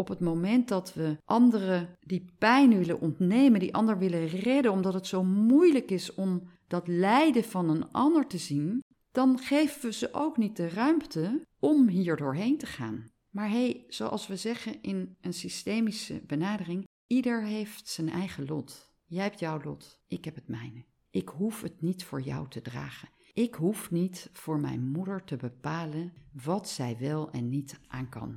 op het moment dat we anderen die pijn willen ontnemen, die ander willen redden, omdat het zo moeilijk is om dat lijden van een ander te zien, dan geven we ze ook niet de ruimte om hier doorheen te gaan. Maar hé, hey, zoals we zeggen in een systemische benadering, ieder heeft zijn eigen lot. Jij hebt jouw lot, ik heb het mijne. Ik hoef het niet voor jou te dragen. Ik hoef niet voor mijn moeder te bepalen wat zij wel en niet aan kan.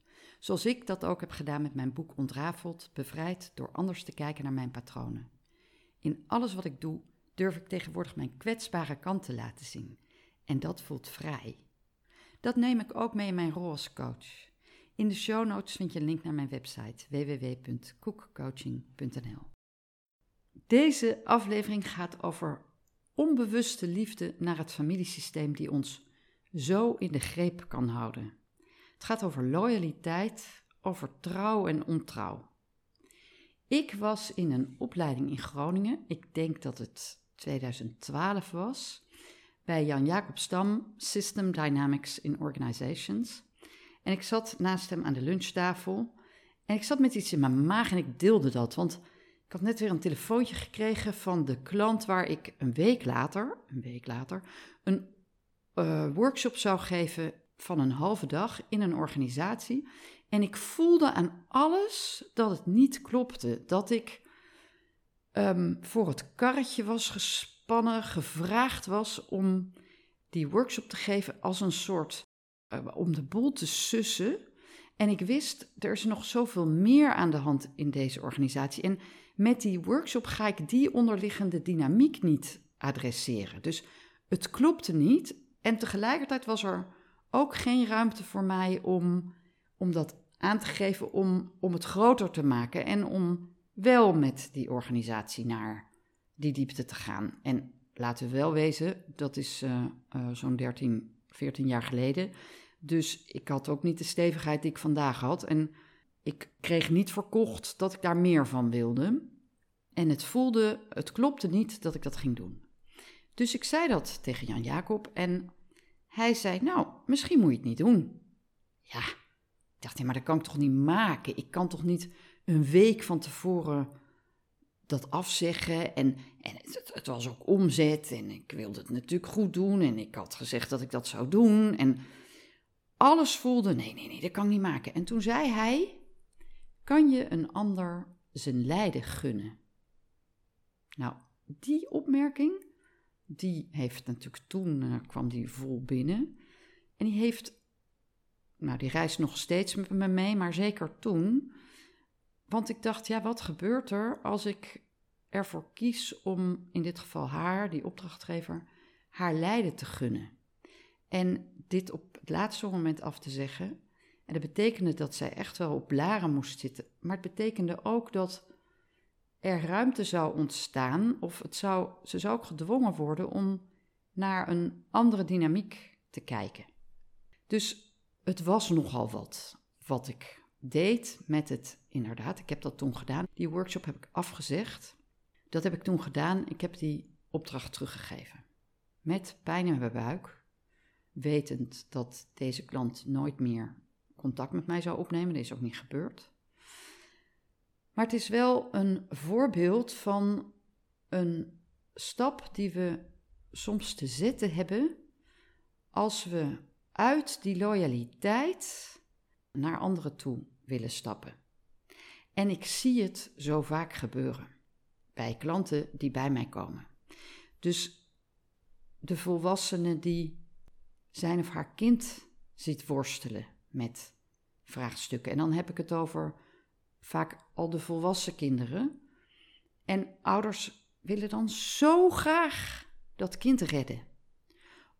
Zoals ik dat ook heb gedaan met mijn boek Ontrafeld, bevrijd door anders te kijken naar mijn patronen. In alles wat ik doe, durf ik tegenwoordig mijn kwetsbare kant te laten zien. En dat voelt vrij. Dat neem ik ook mee in mijn rol als coach. In de show notes vind je een link naar mijn website www.koekcoaching.nl. Deze aflevering gaat over onbewuste liefde naar het familiesysteem die ons zo in de greep kan houden. Het gaat over loyaliteit, over trouw en ontrouw. Ik was in een opleiding in Groningen, ik denk dat het 2012 was, bij Jan Jacob Stam, System Dynamics in Organizations. En ik zat naast hem aan de lunchtafel en ik zat met iets in mijn maag en ik deelde dat, want ik had net weer een telefoontje gekregen van de klant waar ik een week later, een week later, een uh, workshop zou geven van een halve dag in een organisatie. En ik voelde aan alles dat het niet klopte. Dat ik um, voor het karretje was gespannen, gevraagd was om die workshop te geven als een soort. Uh, om de boel te sussen. En ik wist, er is nog zoveel meer aan de hand in deze organisatie. En met die workshop ga ik die onderliggende dynamiek niet adresseren. Dus het klopte niet. En tegelijkertijd was er ook geen ruimte voor mij om, om dat aan te geven, om, om het groter te maken en om wel met die organisatie naar die diepte te gaan. En laten we wel wezen, dat is uh, uh, zo'n 13, 14 jaar geleden. Dus ik had ook niet de stevigheid die ik vandaag had. En ik kreeg niet verkocht dat ik daar meer van wilde. En het voelde, het klopte niet dat ik dat ging doen. Dus ik zei dat tegen Jan Jacob en hij zei, nou, misschien moet je het niet doen. Ja, ik dacht, ja, maar dat kan ik toch niet maken? Ik kan toch niet een week van tevoren dat afzeggen. En, en het, was ook omzet en ik wilde het natuurlijk goed doen. En ik had gezegd dat ik dat zou doen. En alles voelde, nee, nee, nee, dat kan ik niet maken. En toen zei hij, kan je een ander zijn lijden gunnen? Nou, die opmerking die heeft natuurlijk toen, uh, kwam die vol binnen. En die heeft, nou die reist nog steeds met me mee, maar zeker toen. Want ik dacht, ja, wat gebeurt er als ik ervoor kies om, in dit geval haar, die opdrachtgever, haar lijden te gunnen? En dit op het laatste moment af te zeggen. En dat betekende dat zij echt wel op blaren moest zitten. Maar het betekende ook dat er ruimte zou ontstaan, of het zou, ze zou ook gedwongen worden om naar een andere dynamiek te kijken. Dus het was nogal wat wat ik deed met het, inderdaad, ik heb dat toen gedaan. Die workshop heb ik afgezegd. Dat heb ik toen gedaan. Ik heb die opdracht teruggegeven. Met pijn in mijn buik, wetend dat deze klant nooit meer contact met mij zou opnemen. Dat is ook niet gebeurd. Maar het is wel een voorbeeld van een stap die we soms te zetten hebben als we uit die loyaliteit naar anderen toe willen stappen. En ik zie het zo vaak gebeuren bij klanten die bij mij komen. Dus de volwassene die zijn of haar kind ziet worstelen met vraagstukken. En dan heb ik het over vaak al de volwassen kinderen. En ouders willen dan zo graag dat kind redden.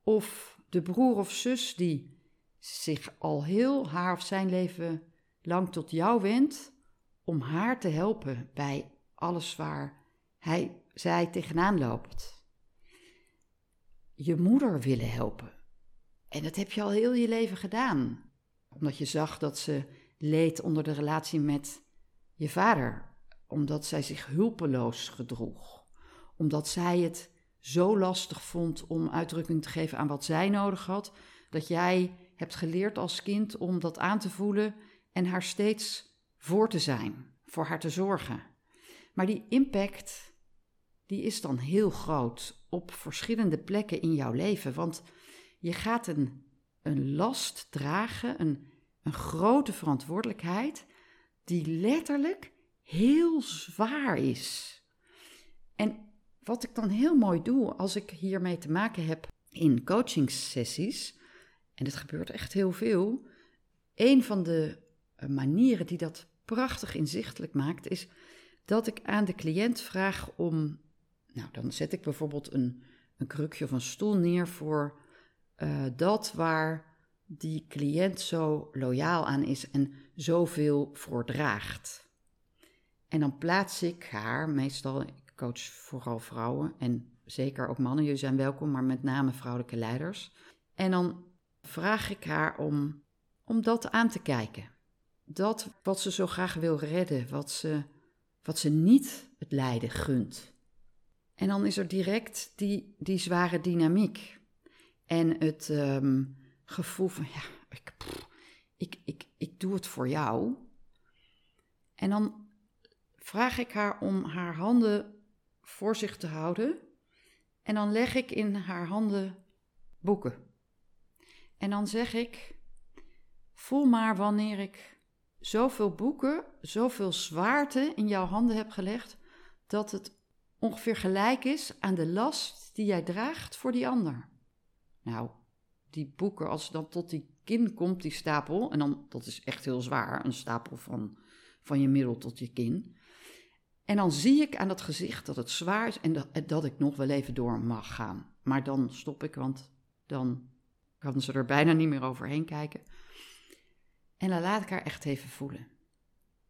Of de broer of zus die zich al heel haar of zijn leven lang tot jou wendt om haar te helpen bij alles waar hij, zij tegenaan loopt. Je moeder willen helpen. En dat heb je al heel je leven gedaan. Omdat je zag dat ze leed onder de relatie met je vader. Omdat zij zich hulpeloos gedroeg. Omdat zij het zo lastig vond om uitdrukking te geven aan wat zij nodig had. Dat jij hebt geleerd als kind om dat aan te voelen en haar steeds voor te zijn, voor haar te zorgen. Maar die impact, die is dan heel groot op verschillende plekken in jouw leven. Want je gaat een, een last dragen, een, een grote verantwoordelijkheid, die letterlijk heel zwaar is. En wat ik dan heel mooi doe als ik hiermee te maken heb in coachingssessies, en het gebeurt echt heel veel, een van de eh, manieren die dat prachtig inzichtelijk maakt, is dat ik aan de cliënt vraag om, nou dan zet ik bijvoorbeeld een, een krukje of een stoel neer voor uh, dat waar die cliënt zo loyaal aan is en zoveel voor draagt. En dan plaats ik haar, meestal, ik coach vooral vrouwen en zeker ook mannen, jullie zijn welkom, maar met name vrouwelijke leiders. En dan vraag ik haar om, om dat aan te kijken. Dat wat ze zo graag wil redden, wat ze, wat ze niet het lijden gunt. En dan is er direct die, die zware dynamiek. En het ehm, gevoel van, ja, ik, ik, ik, ik doe het voor jou. En dan vraag ik haar om haar handen voor zich te houden. En dan leg ik in haar handen boeken. En dan zeg ik: Voel maar wanneer ik zoveel boeken, zoveel zwaarte in jouw handen heb gelegd, dat het ongeveer gelijk is aan de last die jij draagt voor die ander. Nou, die boeken, als het dan tot die kin komt, die stapel, en dan, dat is echt heel zwaar, een stapel van, van je middel tot je kin. En dan zie ik aan dat gezicht dat het zwaar is en dat, dat ik nog wel even door mag gaan. Maar dan stop ik, want dan kan ze er bijna niet meer overheen kijken. En dan laat ik haar echt even voelen.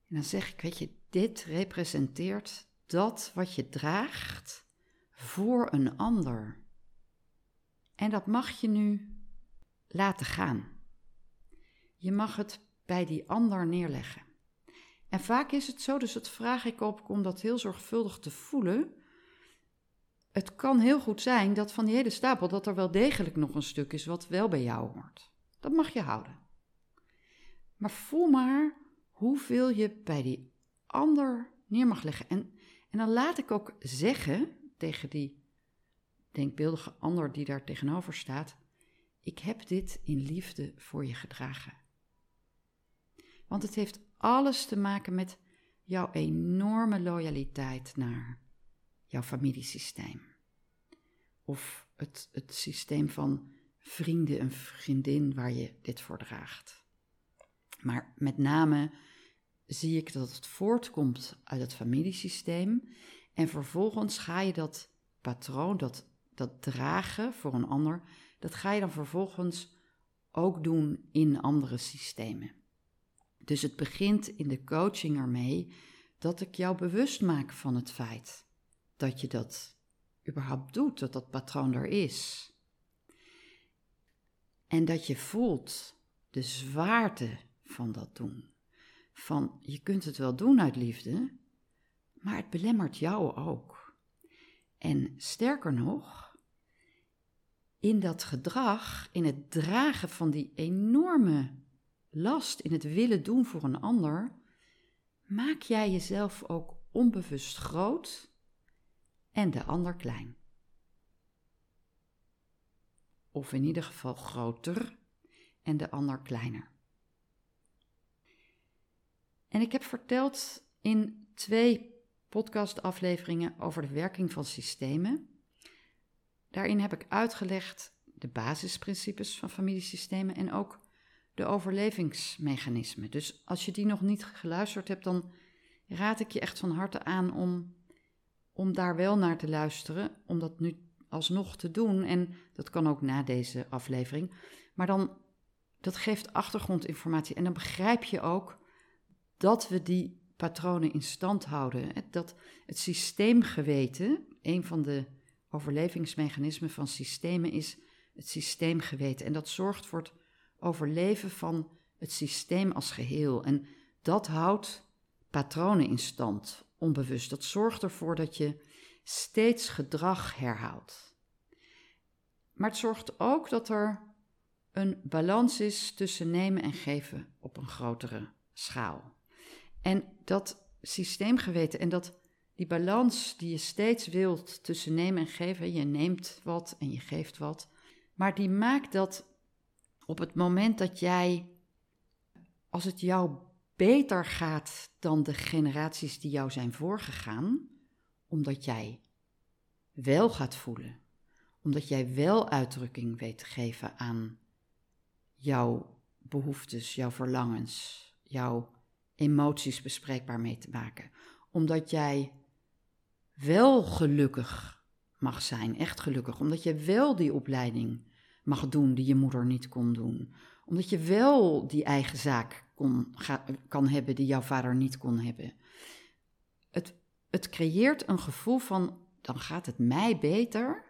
En dan zeg ik, weet je, dit representeert dat wat je draagt voor een ander. En dat mag je nu laten gaan. Je mag het bij die ander neerleggen. En vaak is het zo, dus dat vraag ik op om dat heel zorgvuldig te voelen. Het kan heel goed zijn dat van die hele stapel dat er wel degelijk nog een stuk is wat wel bij jou hoort. Dat mag je houden. Maar voel maar hoeveel je bij die ander neer mag leggen. En, en dan laat ik ook zeggen tegen die denkbeeldige ander die daar tegenover staat: Ik heb dit in liefde voor je gedragen. Want het heeft alles te maken met jouw enorme loyaliteit naar jouw familiesysteem. Of het, het systeem van vrienden en vriendin waar je dit voor draagt. Maar met name zie ik dat het voortkomt uit het familiesysteem. En vervolgens ga je dat patroon, dat, dat dragen voor een ander, dat ga je dan vervolgens ook doen in andere systemen. Dus het begint in de coaching ermee dat ik jou bewust maak van het feit dat je dat überhaupt doet, dat dat patroon er is. En dat je voelt de zwaarte van dat doen. Van je kunt het wel doen uit liefde, maar het belemmert jou ook. En sterker nog, in dat gedrag, in het dragen van die enorme last, in het willen doen voor een ander, maak jij jezelf ook onbewust groot en de ander klein. Of in ieder geval groter en de ander kleiner. En ik heb verteld in twee podcastafleveringen over de werking van systemen. Daarin heb ik uitgelegd de basisprincipes van familiesystemen en ook de overlevingsmechanismen. Dus als je die nog niet geluisterd hebt, dan raad ik je echt van harte aan om om daar wel naar te luisteren, om dat nu alsnog te doen. En dat kan ook na deze aflevering. Maar dan dat geeft achtergrondinformatie. En dan begrijp je ook dat we die patronen in stand houden. Dat het systeemgeweten, een van de overlevingsmechanismen van systemen is het systeemgeweten. En dat zorgt voor overleven van het systeem als geheel. En dat houdt patronen in stand, onbewust. Dat zorgt ervoor dat je steeds gedrag herhaalt. Maar het zorgt ook dat er een balans is tussen nemen en geven op een grotere schaal. En dat systeemgeweten en dat die balans die je steeds wilt tussen nemen en geven, je neemt wat en je geeft wat, maar die maakt dat op het moment dat jij, als het jou beter gaat dan de generaties die jou zijn voorgegaan, omdat jij wel gaat voelen, omdat jij wel uitdrukking weet te geven aan jouw behoeftes, jouw verlangens, jouw emoties bespreekbaar mee te maken. Omdat jij wel gelukkig mag zijn, echt gelukkig. Omdat je wel die opleiding mag doen die je moeder niet kon doen. Omdat je wel die eigen zaak kon, kan hebben die jouw vader niet kon hebben. Het, het creëert een gevoel van, dan gaat het mij beter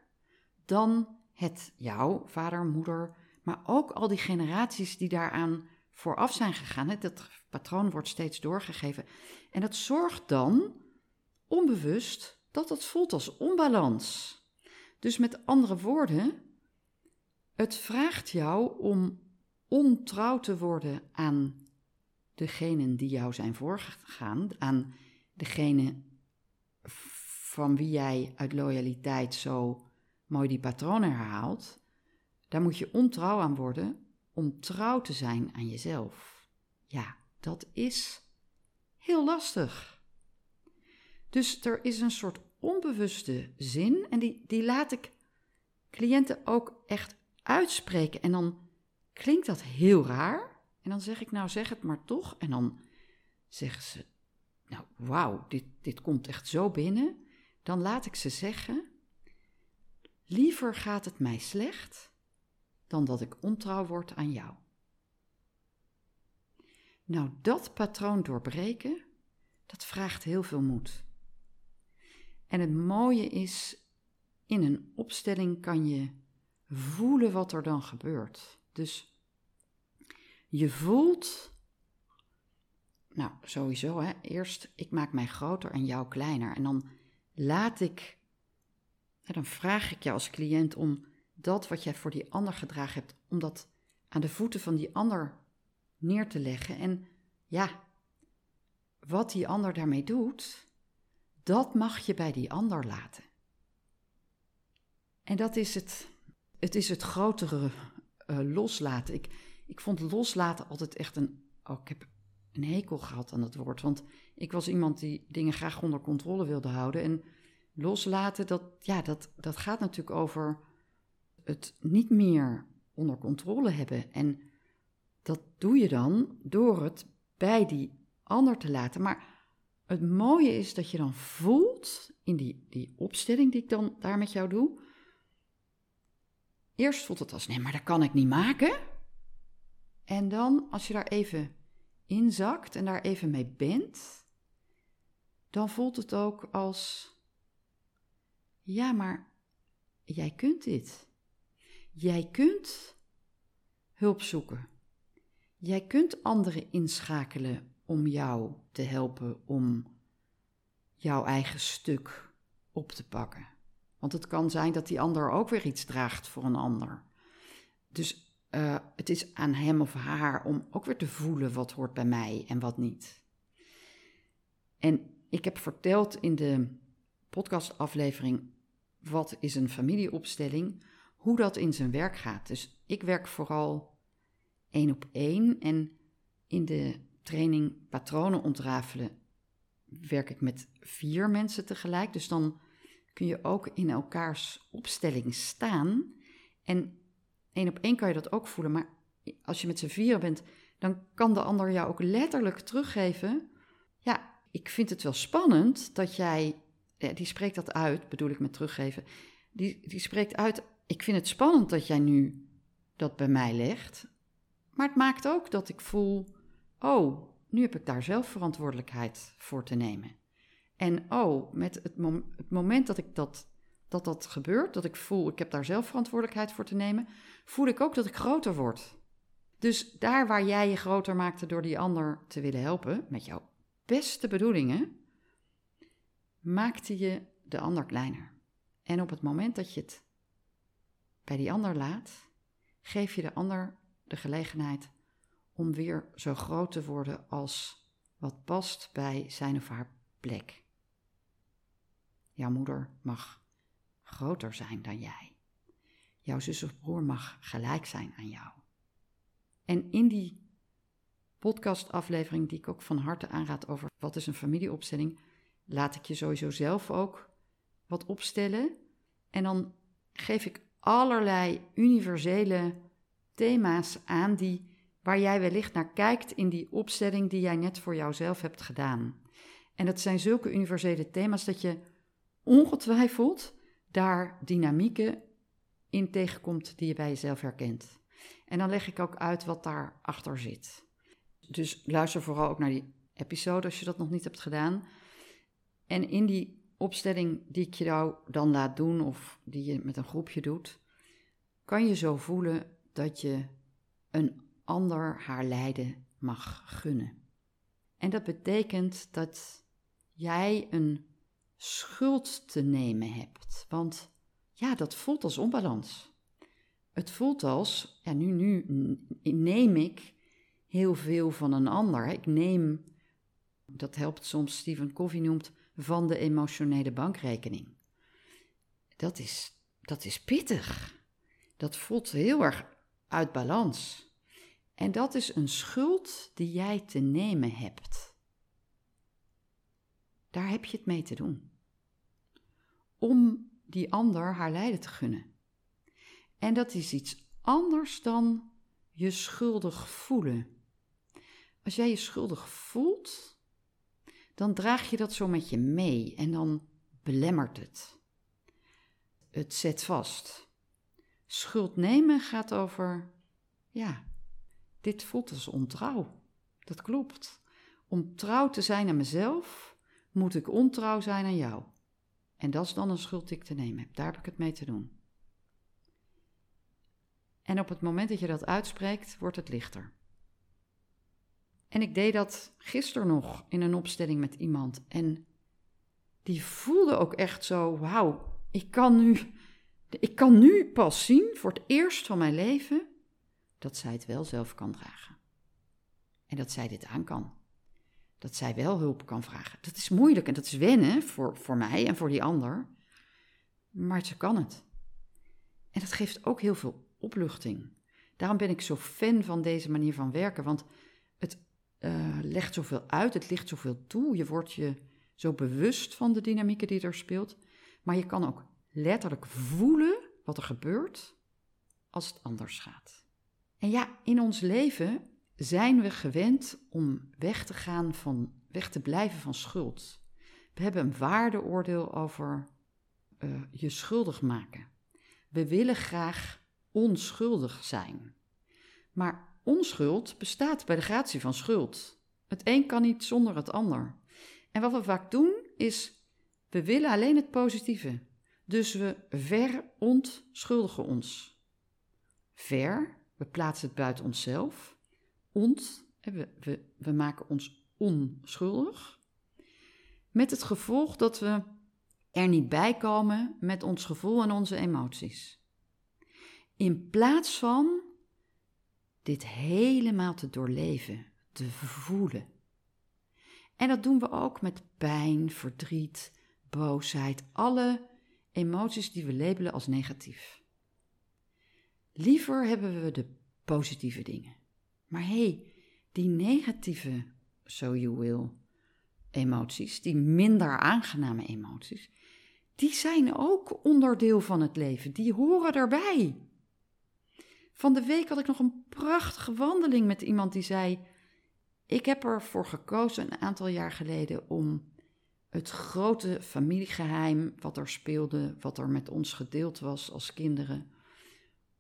dan het jouw vader, moeder, maar ook al die generaties die daaraan vooraf zijn gegaan. Hè, dat patroon wordt steeds doorgegeven. En dat zorgt dan onbewust dat het voelt als onbalans. Dus met andere woorden, het vraagt jou om ontrouw te worden aan degenen die jou zijn voorgegaan, aan degene van wie jij uit loyaliteit zo mooi die patronen herhaalt. Daar moet je ontrouw aan worden om trouw te zijn aan jezelf. Ja, dat is heel lastig. Dus er is een soort onbewuste zin en die, die laat ik cliënten ook echt uitspreken. En dan klinkt dat heel raar. En dan zeg ik, nou zeg het maar toch. En dan zeggen ze, nou wauw, dit, dit komt echt zo binnen. Dan laat ik ze zeggen, liever gaat het mij slecht dan dat ik ontrouw word aan jou. Nou, dat patroon doorbreken, dat vraagt heel veel moed. En het mooie is, in een opstelling kan je voelen wat er dan gebeurt. Dus je voelt, nou sowieso, hè, eerst ik maak mij groter en jou kleiner. En dan laat ik, dan vraag ik jou als cliënt om dat wat jij voor die ander gedragen hebt, om dat aan de voeten van die ander neer te leggen. En ja, wat die ander daarmee doet, dat mag je bij die ander laten. En dat is het, het, is het grotere uh, loslaten. Ik, ik vond loslaten altijd echt een. Oh, ik heb een hekel gehad aan dat woord. Want ik was iemand die dingen graag onder controle wilde houden. En loslaten, dat, ja, dat, dat gaat natuurlijk over het niet meer onder controle hebben. En dat doe je dan door het bij die ander te laten. Maar het mooie is dat je dan voelt in die, die opstelling die ik dan daar met jou doe. Eerst voelt het als nee, maar dat kan ik niet maken. En dan, als je daar even inzakt en daar even mee bent, dan voelt het ook als ja, maar jij kunt dit. Jij kunt hulp zoeken. Jij kunt anderen inschakelen om jou te helpen om jouw eigen stuk op te pakken. Want het kan zijn dat die ander ook weer iets draagt voor een ander. Dus uh, het is aan hem of haar om ook weer te voelen wat hoort bij mij en wat niet. En ik heb verteld in de podcastaflevering wat is een familieopstelling hoe dat in zijn werk gaat. Dus ik werk vooral één op één en in de training patronen ontrafelen werk ik met vier mensen tegelijk. Dus dan kun je ook in elkaars opstelling staan. En één op één kan je dat ook voelen, maar als je met z'n vieren bent, dan kan de ander jou ook letterlijk teruggeven. Ja, ik vind het wel spannend dat jij, die spreekt dat uit, bedoel ik met teruggeven, die, die spreekt uit ik vind het spannend dat jij nu dat bij mij legt. Maar het maakt ook dat ik voel: oh, nu heb ik daar zelf verantwoordelijkheid voor te nemen. En oh, met het, moment dat ik dat, dat dat gebeurt, dat ik voel ik heb daar zelf verantwoordelijkheid voor te nemen, voel ik ook dat ik groter word. Dus daar waar jij je groter maakte door die ander te willen helpen, met jouw beste bedoelingen, maakte je de ander kleiner. En op het moment dat je het bij die ander laat, geef je de ander de gelegenheid om weer zo groot te worden als wat past bij zijn of haar plek. Jouw moeder mag groter zijn dan jij. Jouw zus of broer mag gelijk zijn aan jou. En in die podcastaflevering, die ik ook van harte aanraad over wat is een familieopstelling, laat ik je sowieso zelf ook wat opstellen. En dan geef ik allerlei universele thema's aan die, waar jij wellicht naar kijkt in die opstelling die jij net voor jouzelf hebt gedaan. En dat zijn zulke universele thema's dat je ongetwijfeld daar dynamieken in tegenkomt die je bij jezelf herkent. En dan leg ik ook uit wat daarachter zit. Dus luister vooral ook naar die episode als je dat nog niet hebt gedaan. En in die opstelling die ik je nou dan laat doen, of die je met een groepje doet, kan je zo voelen dat je een ander haar lijden mag gunnen. En dat betekent dat jij een schuld te nemen hebt. Want ja, dat voelt als onbalans. Het voelt als, ja, nu, nu neem ik heel veel van een ander. Ik neem, dat helpt soms, Stephen Covey noemt, van de emotionele bankrekening. Dat is, dat is pittig. Dat voelt heel erg uit balans. En dat is een schuld die jij te nemen hebt. Daar heb je het mee te doen. Om die ander haar lijden te gunnen. En dat is iets anders dan je schuldig voelen. Als jij je schuldig voelt, dan draag je dat zo met je mee en dan belemmert het. Het zet vast. Schuld nemen gaat over, ja, dit voelt als ontrouw. Dat klopt. Om trouw te zijn aan mezelf, moet ik ontrouw zijn aan jou. En dat is dan een schuld die ik te nemen heb. Daar heb ik het mee te doen. En op het moment dat je dat uitspreekt, wordt het lichter. En ik deed dat gisteren nog in een opstelling met iemand. En die voelde ook echt zo: wauw, ik kan nu, ik kan nu pas zien voor het eerst van mijn leven dat zij het wel zelf kan dragen. En dat zij dit aan kan. Dat zij wel hulp kan vragen. Dat is moeilijk en dat is wennen voor, voor mij en voor die ander. Maar ze kan het. En dat geeft ook heel veel opluchting. Daarom ben ik zo fan van deze manier van werken, want het uh, legt zoveel uit, het ligt zoveel toe. Je wordt je zo bewust van de dynamieken die er speelt. Maar je kan ook letterlijk voelen wat er gebeurt als het anders gaat. En ja, in ons leven zijn we gewend om weg te gaan van, weg te blijven van schuld. We hebben een waardeoordeel over uh, je schuldig maken. We willen graag onschuldig zijn. Maar onschuld bestaat bij de gratie van schuld. Het een kan niet zonder het ander. En wat we vaak doen is, we willen alleen het positieve. Dus we verontschuldigen ons. Ver, we plaatsen het buiten onszelf. Ont, we, we, we maken ons onschuldig. Met het gevolg dat we er niet bij komen met ons gevoel en onze emoties. In plaats van dit helemaal te doorleven, te voelen. En dat doen we ook met pijn, verdriet, boosheid, alle emoties die we labelen als negatief. Liever hebben we de positieve dingen. Maar hé, hey, die negatieve, so you will, emoties, die minder aangename emoties, die zijn ook onderdeel van het leven. Die horen erbij. Van de week had ik nog een prachtige wandeling met iemand die zei: Ik heb ervoor gekozen een aantal jaar geleden om het grote familiegeheim wat er speelde, wat er met ons gedeeld was als kinderen,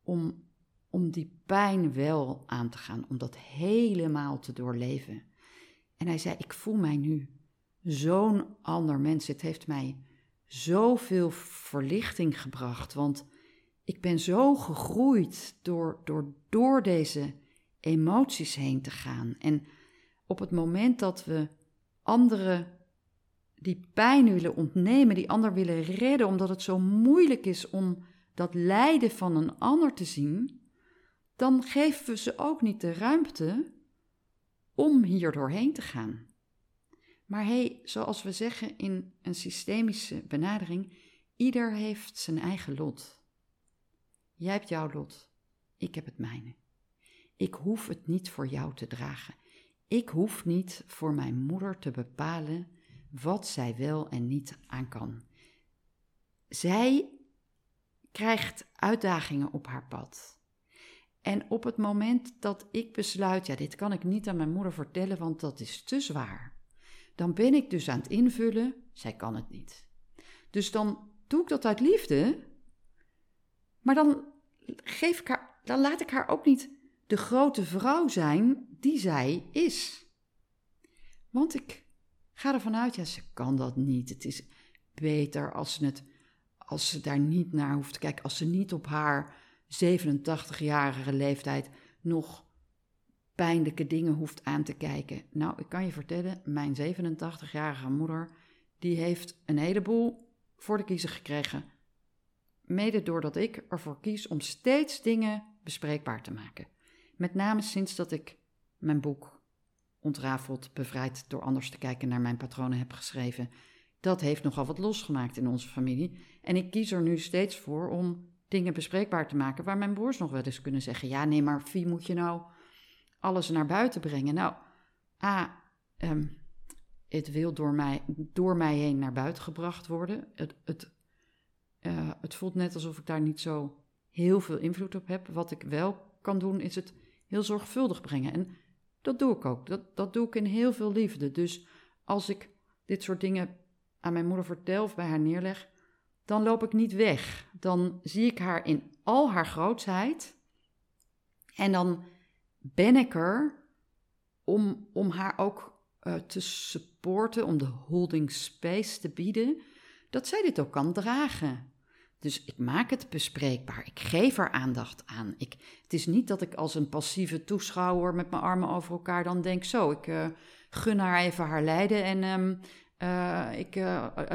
om om die pijn wel aan te gaan, om dat helemaal te doorleven. En hij zei: Ik voel mij nu zo'n ander mens. Het heeft mij zoveel verlichting gebracht, want ik ben zo gegroeid door, door, door deze emoties heen te gaan. En op het moment dat we anderen die pijn willen ontnemen, die ander willen redden, omdat het zo moeilijk is om dat lijden van een ander te zien, dan geven we ze ook niet de ruimte om hier doorheen te gaan. Maar hey, zoals we zeggen in een systemische benadering, ieder heeft zijn eigen lot. Jij hebt jouw lot, ik heb het mijne. Ik hoef het niet voor jou te dragen. Ik hoef niet voor mijn moeder te bepalen wat zij wel en niet aan kan. Zij krijgt uitdagingen op haar pad. En op het moment dat ik besluit, ja, dit kan ik niet aan mijn moeder vertellen, want dat is te zwaar, dan ben ik dus aan het invullen, zij kan het niet. Dus dan doe ik dat uit liefde, maar dan, geef ik haar, dan laat ik haar ook niet de grote vrouw zijn die zij is. Want ik ga ervan uit, ja, ze kan dat niet. Het is beter als ze, het, als ze daar niet naar hoeft te kijken, als ze niet op haar 87-jarige leeftijd nog pijnlijke dingen hoeft aan te kijken. Nou, ik kan je vertellen, mijn 87-jarige moeder, die heeft een heleboel voor de kiezer gekregen. Mede doordat ik ervoor kies om steeds dingen bespreekbaar te maken. Met name sinds dat ik mijn boek Ontrafeld, bevrijd door anders te kijken naar mijn patronen heb geschreven. Dat heeft nogal wat losgemaakt in onze familie. En ik kies er nu steeds voor om dingen bespreekbaar te maken waar mijn broers nog wel eens kunnen zeggen: ja, nee, maar wie moet je nou alles naar buiten brengen? Nou, A, ehm, het wil door mij, door mij heen naar buiten gebracht worden. Het, het, uh, het voelt net alsof ik daar niet zo heel veel invloed op heb. Wat ik wel kan doen, is het heel zorgvuldig brengen. En dat doe ik ook. Dat, dat doe ik in heel veel liefde. Dus als ik dit soort dingen aan mijn moeder vertel of bij haar neerleg, dan loop ik niet weg. Dan zie ik haar in al haar grootsheid. En dan ben ik er om, om haar ook uh, te supporten, om de holding space te bieden, dat zij dit ook kan dragen. Dus ik maak het bespreekbaar. Ik geef er aandacht aan. Ik, het is niet dat ik als een passieve toeschouwer met mijn armen over elkaar dan denk: zo, ik uh, gun haar even haar lijden en um, uh, ik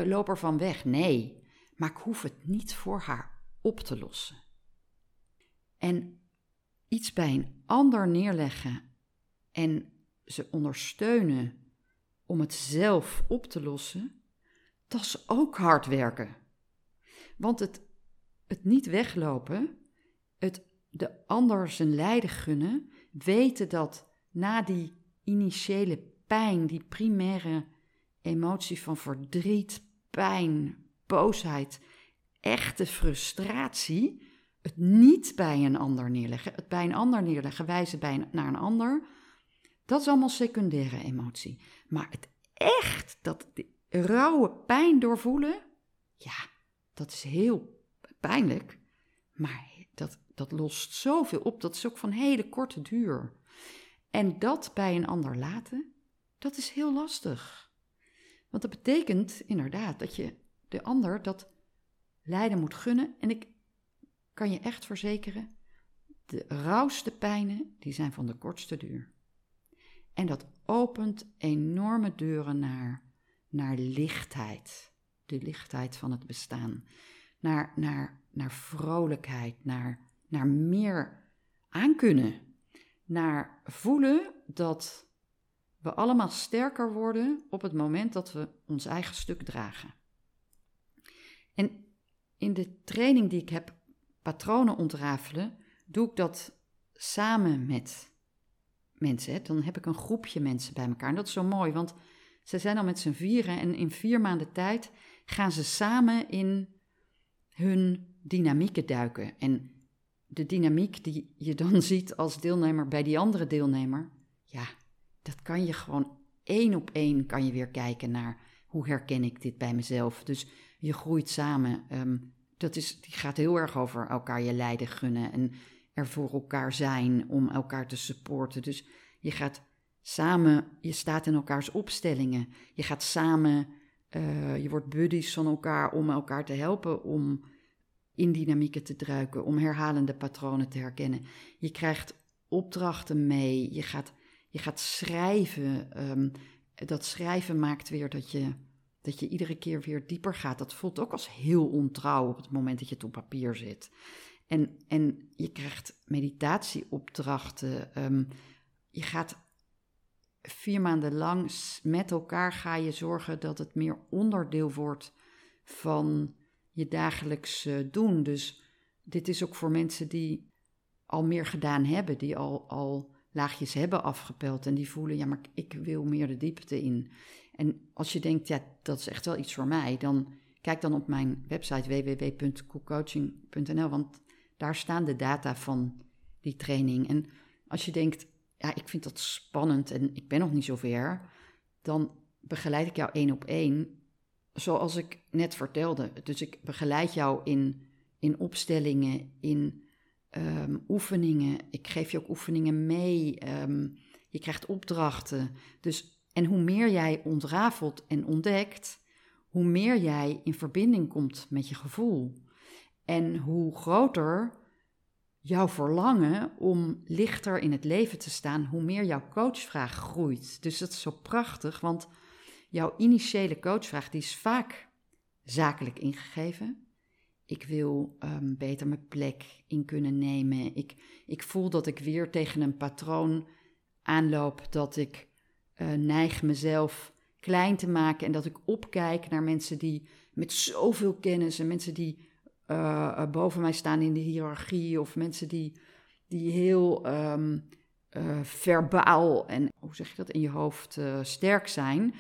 loop ervan weg. Nee, maar ik hoef het niet voor haar op te lossen. En iets bij een ander neerleggen en ze ondersteunen om het zelf op te lossen, dat is ook hard werken. Want het, het niet weglopen, het de ander zijn lijden gunnen, weten dat na die initiële pijn, die primaire emotie van verdriet, pijn, boosheid, echte frustratie, het niet bij een ander neerleggen, het bij een ander neerleggen, wijzen bij naar een ander, dat is allemaal secundaire emotie. Maar het echt, dat rauwe pijn doorvoelen, ja, dat is heel pijnlijk, maar dat, dat lost zoveel op. Dat is ook van hele korte duur. En dat bij een ander laten, dat is heel lastig. Want dat betekent inderdaad dat je de ander dat lijden moet gunnen. En ik kan je echt verzekeren, de rauwste pijnen, die zijn van de kortste duur. En dat opent enorme deuren naar, naar lichtheid de lichtheid van het bestaan. Naar, naar, naar vrolijkheid, naar, naar meer aankunnen. Naar voelen dat we allemaal sterker worden op het moment dat we ons eigen stuk dragen. En in de training die ik heb, patronen ontrafelen, doe ik dat samen met mensen. Dan heb ik een groepje mensen bij elkaar. En dat is zo mooi, want ze zijn al met z'n vieren en in vier maanden tijd gaan ze samen in hun dynamieken duiken. En de dynamiek die je dan ziet als deelnemer bij die andere deelnemer, ja, dat kan je gewoon één op één kan je weer kijken naar hoe herken ik dit bij mezelf. Dus je groeit samen. Um, dat is, die gaat heel erg over elkaar je lijden gunnen. En er voor elkaar zijn om elkaar te supporten. Dus je gaat samen, je staat in elkaars opstellingen. Je gaat samen, uh, je wordt buddies van elkaar om elkaar te helpen om in dynamieken te druiken, om herhalende patronen te herkennen. Je krijgt opdrachten mee, je gaat, je gaat schrijven. Um, dat schrijven maakt weer dat je, dat je iedere keer weer dieper gaat. Dat voelt ook als heel ontrouw op het moment dat je het op papier zit. En, en je krijgt meditatieopdrachten. Um, je gaat vier maanden lang met elkaar ga je zorgen dat het meer onderdeel wordt van je dagelijks doen. Dus dit is ook voor mensen die al meer gedaan hebben, die al, al laagjes hebben afgepeld en die voelen, ja, maar ik wil meer de diepte in. En als je denkt, ja, dat is echt wel iets voor mij, dan kijk dan op mijn website www.coolcoaching.nl, want daar staan de data van die training. En als je denkt, ja, ik vind dat spannend en ik ben nog niet zo ver, dan begeleid ik jou één op één, zoals ik net vertelde. Dus ik begeleid jou in, in opstellingen, in um, oefeningen. Ik geef je ook oefeningen mee. Um, je krijgt opdrachten. Dus, en hoe meer jij ontrafelt en ontdekt, hoe meer jij in verbinding komt met je gevoel. En hoe groter jouw verlangen om lichter in het leven te staan, hoe meer jouw coachvraag groeit. Dus dat is zo prachtig, want jouw initiële coachvraag die is vaak zakelijk ingegeven. Ik wil um, beter mijn plek in kunnen nemen. Ik, ik voel dat ik weer tegen een patroon aanloop, dat ik uh, neig mezelf klein te maken en dat ik opkijk naar mensen die met zoveel kennis en mensen die uh, boven mij staan in de hiërarchie of mensen die, die heel uh, verbaal en hoe zeg je dat in je hoofd sterk zijn.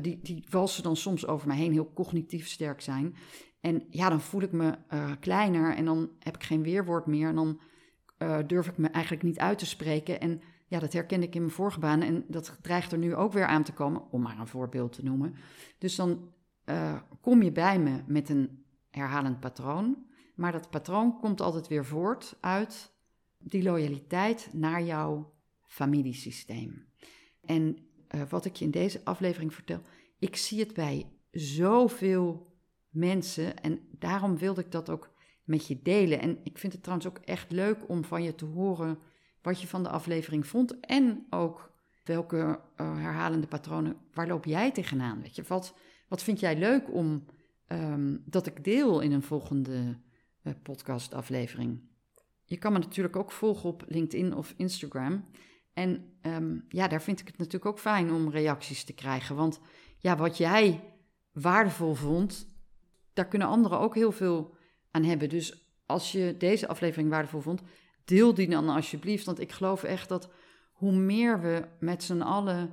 die, die walsen dan soms over mij heen, heel cognitief sterk zijn. En ja, dan voel ik me kleiner en dan heb ik geen weerwoord meer. En dan durf ik me eigenlijk niet uit te spreken. En ja, dat herken ik in mijn vorige baan. En dat dreigt er nu ook weer aan te komen, om maar een voorbeeld te noemen. Dus dan uh, kom je bij me met een herhalend patroon. Maar dat patroon komt altijd weer voort uit die loyaliteit naar jouw familiesysteem. En wat ik je in deze aflevering vertel, ik zie het bij zoveel mensen. En daarom wilde ik dat ook met je delen. En ik vind het trouwens ook echt leuk om van je te horen wat je van de aflevering vond. En ook welke uh, herhalende patronen, waar loop jij tegenaan? Weet je, wat, wat vind jij leuk om um, dat ik deel in een volgende uh, podcastaflevering? Je kan me natuurlijk ook volgen op LinkedIn of Instagram. En um, ja, daar vind ik het natuurlijk ook fijn om reacties te krijgen. Want ja, wat jij waardevol vond, daar kunnen anderen ook heel veel aan hebben. Dus als je deze aflevering waardevol vond, deel die dan alsjeblieft. Want ik geloof echt dat hoe meer we met z'n allen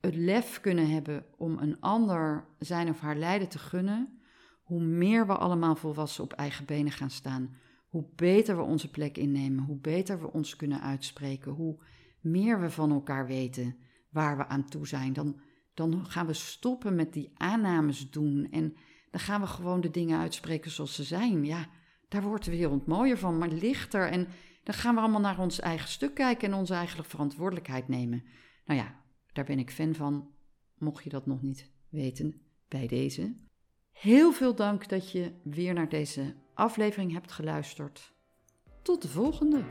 het lef kunnen hebben om een ander zijn of haar lijden te gunnen, hoe meer we allemaal volwassen op eigen benen gaan staan, hoe beter we onze plek innemen, hoe beter we ons kunnen uitspreken, hoe meer we van elkaar weten waar we aan toe zijn, dan, dan gaan we stoppen met die aannames doen en dan gaan we gewoon de dingen uitspreken zoals ze zijn. Ja, daar wordt de wereld mooier van, maar lichter. En dan gaan we allemaal naar ons eigen stuk kijken en onze eigen verantwoordelijkheid nemen. Nou ja, daar ben ik fan van. Mocht je dat nog niet weten, bij deze. Heel veel dank dat je weer naar deze aflevering hebt geluisterd. Tot de volgende!